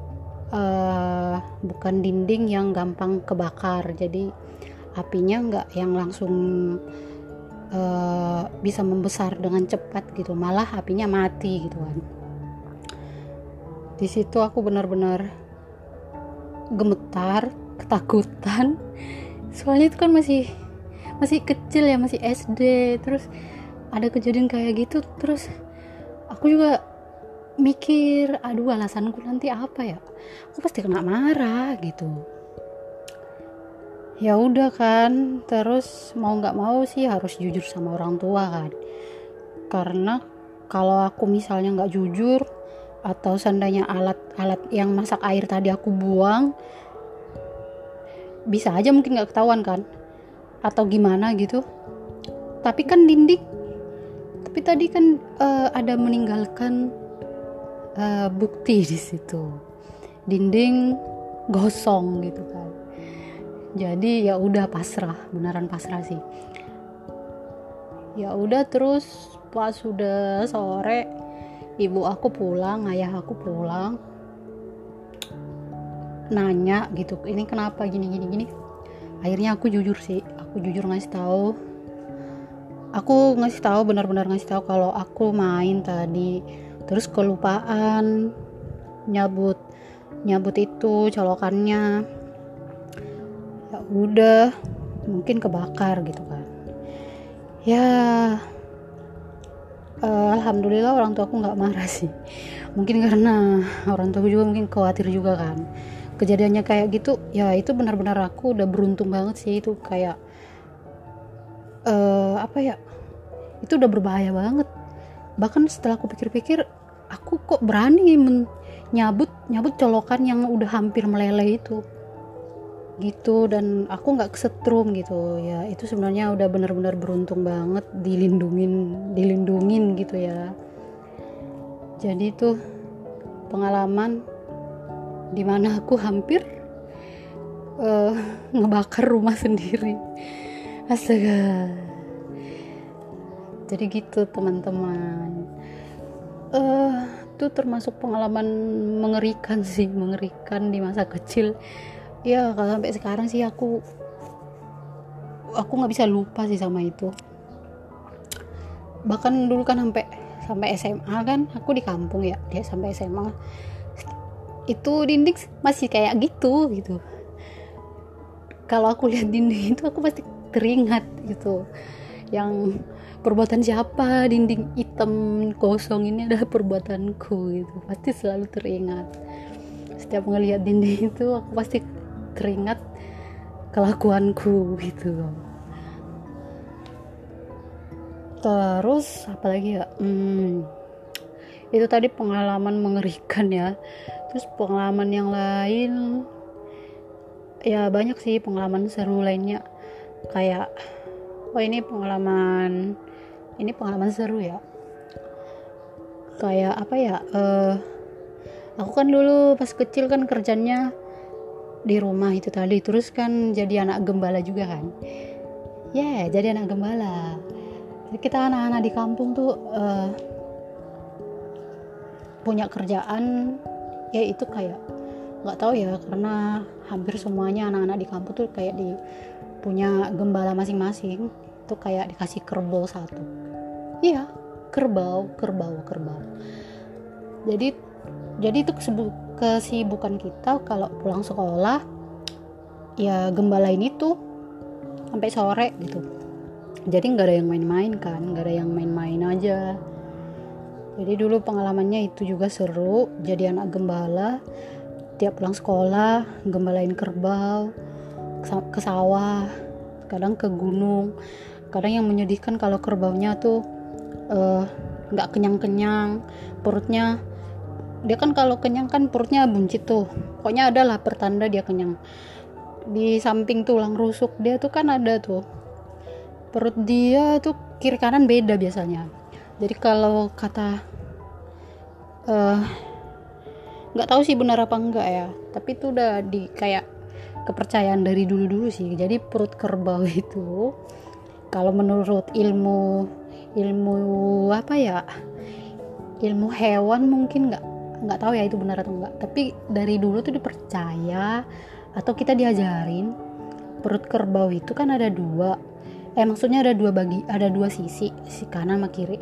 uh, bukan dinding yang gampang kebakar jadi apinya nggak yang langsung uh, bisa membesar dengan cepat gitu. Malah apinya mati gitu kan. Di situ aku benar-benar gemetar ketakutan. Soalnya itu kan masih masih kecil ya masih SD terus ada kejadian kayak gitu terus aku juga mikir aduh alasanku nanti apa ya? Aku pasti kena marah gitu ya udah kan terus mau nggak mau sih harus jujur sama orang tua kan. Karena kalau aku misalnya nggak jujur atau seandainya alat-alat yang masak air tadi aku buang bisa aja mungkin nggak ketahuan kan? Atau gimana gitu. Tapi kan dinding tapi tadi kan uh, ada meninggalkan uh, bukti di situ. Dinding gosong gitu kan jadi ya udah pasrah beneran pasrah sih. Ya udah terus pas sudah sore ibu aku pulang ayah aku pulang nanya gitu ini kenapa? Gini gini gini. Akhirnya aku jujur sih aku jujur ngasih tahu. Aku ngasih tahu benar-benar ngasih tahu kalau aku main tadi. Terus kelupaan nyabut nyabut itu colokannya. ya udah mungkin kebakar gitu kan. Ya uh, alhamdulillah orang tua aku nggak marah sih. Mungkin karena orang tua juga mungkin khawatir juga kan. Kejadiannya kayak gitu ya itu benar-benar aku udah beruntung banget sih itu kayak uh, apa ya itu udah berbahaya banget. Bahkan setelah aku pikir-pikir aku kok berani nyabut nyabut colokan yang udah hampir meleleh itu gitu dan aku nggak kesetrum gitu. Ya itu sebenarnya udah benar-benar beruntung banget dilindungin dilindungin gitu ya. Jadi itu pengalaman di mana aku hampir uh, ngebakar rumah sendiri. Astaga. Jadi gitu teman-teman. Uh, itu termasuk pengalaman mengerikan sih mengerikan di masa kecil ya kalau sampai sekarang sih aku aku nggak bisa lupa sih sama itu. Bahkan dulu kan sampai sampai SMA kan aku di kampung ya dia sampai SMA itu dinding masih kayak gitu gitu. Kalau aku lihat dinding itu aku pasti teringat gitu. Yang perbuatan siapa dinding hitam kosong ini adalah perbuatanku gitu. Pasti selalu teringat. Setiap ngelihat dinding itu aku pasti teringat kelakuanku gitu terus apalagi ya? Hmm, itu tadi pengalaman mengerikan ya. Terus pengalaman yang lain ya banyak sih pengalaman seru lainnya. Kayak oh ini pengalaman ini pengalaman seru ya. Kayak apa ya? Uh, aku kan dulu pas kecil kan kerjanya di rumah itu tadi. Terus kan jadi anak gembala juga kan? Ya yeah, jadi anak gembala. Kita anak-anak di kampung tuh uh, punya kerjaan ya itu kayak nggak tahu ya karena hampir semuanya anak-anak di kampung tuh kayak di punya gembala masing-masing. Itu kayak dikasih kerbau satu. Iya kerbau kerbau kerbau. Jadi jadi itu kesibukan kita kalau pulang sekolah ya gembala ini tuh sampai sore gitu. Jadi nggak ada yang main-main kan nggak ada yang main-main aja. Jadi dulu pengalamannya itu juga seru jadi anak gembala tiap pulang sekolah gembalain kerbau ke sawah kadang ke gunung. Kadang yang menyedihkan kalau kerbaunya tuh eh, nggak uh, kenyang-kenyang perutnya dia kan kalau kenyang kan perutnya buncit tuh. Pokoknya adalah pertanda dia kenyang. Di samping tulang rusuk dia tuh kan ada tuh. Perut dia tuh kiri kanan beda biasanya. Jadi kalau kata eh, nggak uh, tahu sih benar apa enggak ya. Tapi itu udah di kayak kepercayaan dari dulu dulu sih. Jadi perut kerbau itu kalau menurut ilmu ilmu apa ya? Ilmu hewan mungkin nggak nggak tahu ya itu benar atau enggak tapi dari dulu tuh dipercaya atau kita diajarin perut kerbau itu kan ada dua. Eh maksudnya ada dua bagi ada dua sisi si kanan sama kiri.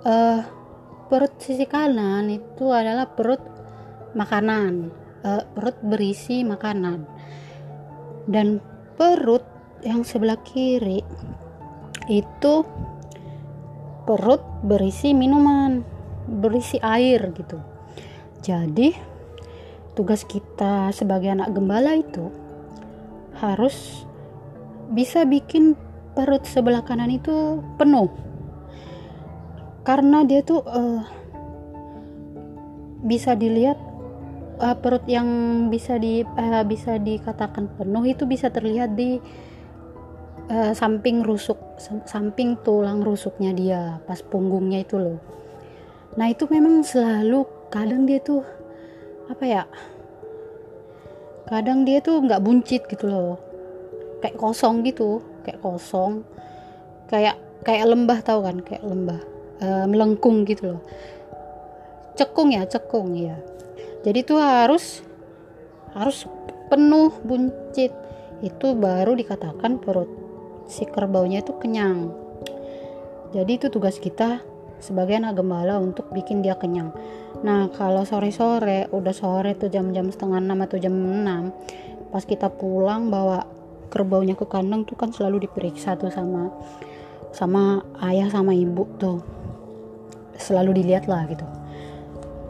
Uh, perut sisi kanan itu adalah perut makanan. Uh, perut berisi makanan. Dan perut yang sebelah kiri itu perut berisi minuman berisi air gitu. Jadi tugas kita sebagai anak gembala itu harus bisa bikin perut sebelah kanan itu penuh. Karena dia tuh uh, bisa dilihat uh, perut yang bisa di uh, bisa dikatakan penuh itu bisa terlihat di uh, samping rusuk samping tulang rusuknya dia pas punggungnya itu loh nah itu memang selalu kadang dia tuh apa ya kadang dia tuh nggak buncit gitu loh. Kayak kosong gitu kayak kosong. Kayak kayak lembah tahu kan kayak lembah uh, melengkung gitu loh. Cekung ya cekung ya jadi tuh harus harus penuh buncit. Itu baru dikatakan perut si kerbaunya itu kenyang. Jadi itu tugas kita sebagai anak gembala untuk bikin dia kenyang. Nah kalau sore-sore udah sore tuh jam-jam setengah enam atau jam enam pas kita pulang bawa kerbaunya ke kandang tuh kan selalu diperiksa tuh sama sama ayah sama ibu tuh. Selalu dilihat lah gitu.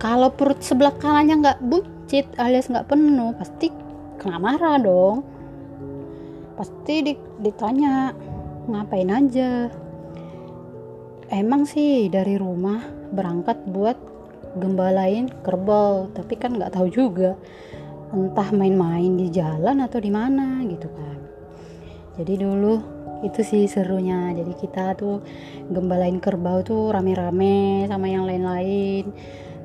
Kalau perut sebelah kanannya nggak buncit alias nggak penuh pasti kena marah dong. Pasti ditanya ngapain aja emang sih dari rumah berangkat buat gembalain kerbau tapi kan nggak tahu juga entah main-main di jalan atau di mana gitu kan. Jadi dulu itu sih serunya. Jadi kita tuh gembalain kerbau tuh rame-rame sama yang lain-lain.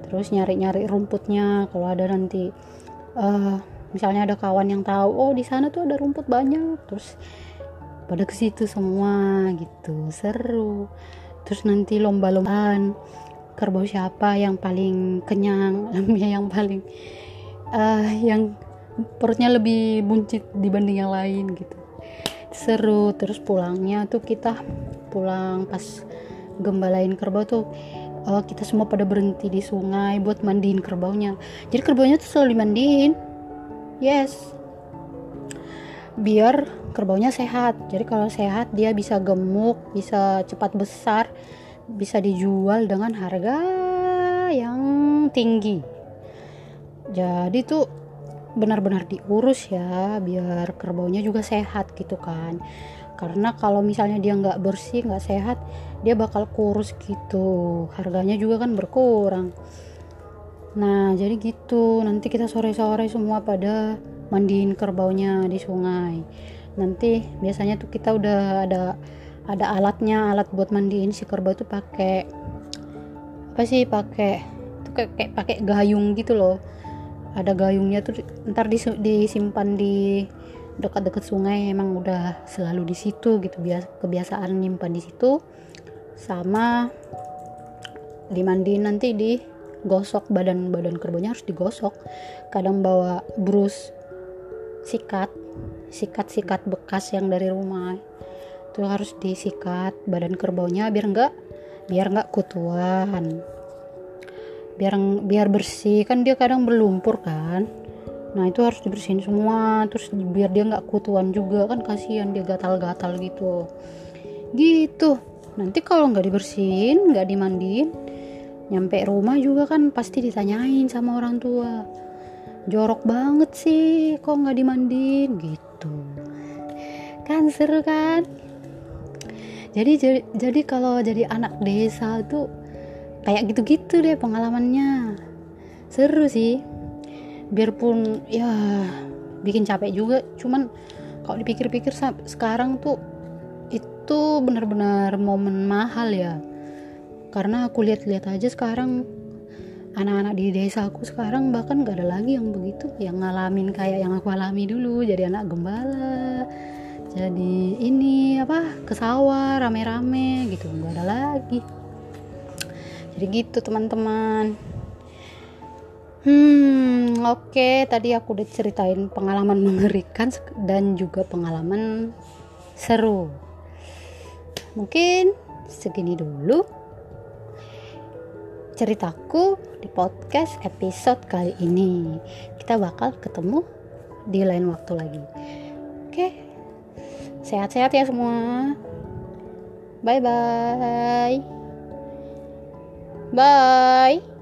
Terus nyari-nyari rumputnya. Kalau ada nanti uh, misalnya ada kawan yang tahu oh di sana tuh ada rumput banyak. Terus pada ke situ semua gitu. Seru terus nanti lomba-lombaan kerbau siapa yang paling kenyang yang paling uh, yang perutnya lebih buncit dibanding yang lain gitu. Seru terus pulangnya tuh kita pulang pas gembalain kerbau tuh uh, kita semua pada berhenti di sungai buat mandiin kerbaunya. Jadi kerbaunya tuh selalu dimandiin. Yes biar kerbaunya sehat. Jadi kalau sehat dia bisa gemuk bisa cepat besar bisa dijual dengan harga yang tinggi. Jadi tuh benar-benar diurus ya biar kerbaunya juga sehat gitu kan. Karena kalau misalnya dia nggak bersih nggak sehat dia bakal kurus gitu. Harganya juga kan berkurang. Nah jadi gitu. Nanti kita sore-sore semua pada mandiin kerbaunya di sungai. Nanti biasanya tuh kita udah ada ada alatnya alat buat mandiin si kerbau tuh pakai apa sih pakai tuh kayak, kayak pakai gayung gitu loh. Ada gayungnya tuh ntar disimpan di dekat-dekat sungai emang udah selalu di situ gitu. Biasa kebiasaan nyimpan di situ sama dimandiin nanti digosok badan badan kerbaunya harus digosok. Kadang bawa brus sikat sikat sikat bekas yang dari rumah. Itu harus disikat badan kerbaunya biar enggak biar enggak kutuan. Biar biar bersih kan dia kadang berlumpur kan. Nah itu harus dibersihin semua terus biar dia nggak kutuan juga. Kan kasihan dia gatal-gatal gitu. Gitu. Nanti kalau nggak dibersihin nggak dimandiin nyampe rumah juga kan pasti ditanyain sama orang tua jorok banget sih kok nggak dimandiin gitu. Kan seru kan? Jadi jadi, jadi kalau jadi anak desa tuh kayak gitu-gitu deh pengalamannya. Seru sih. Biarpun ya bikin capek juga cuman kalau dipikir-pikir sekarang tuh itu benar-benar momen mahal ya. Karena aku lihat-lihat aja sekarang anak-anak di desa aku sekarang bahkan gak ada lagi yang begitu. Yang ngalamin kayak yang aku alami dulu jadi anak gembala jadi ini apa ke sawah rame-rame gitu gak ada lagi. Jadi gitu teman-teman. Hmm oke okay. tadi aku udah ceritain pengalaman mengerikan dan juga pengalaman seru. Mungkin segini dulu ceritaku di podcast episode kali ini. Kita bakal ketemu di lain waktu lagi. Oke? Sehat-sehat ya semua. Bye bye Bye.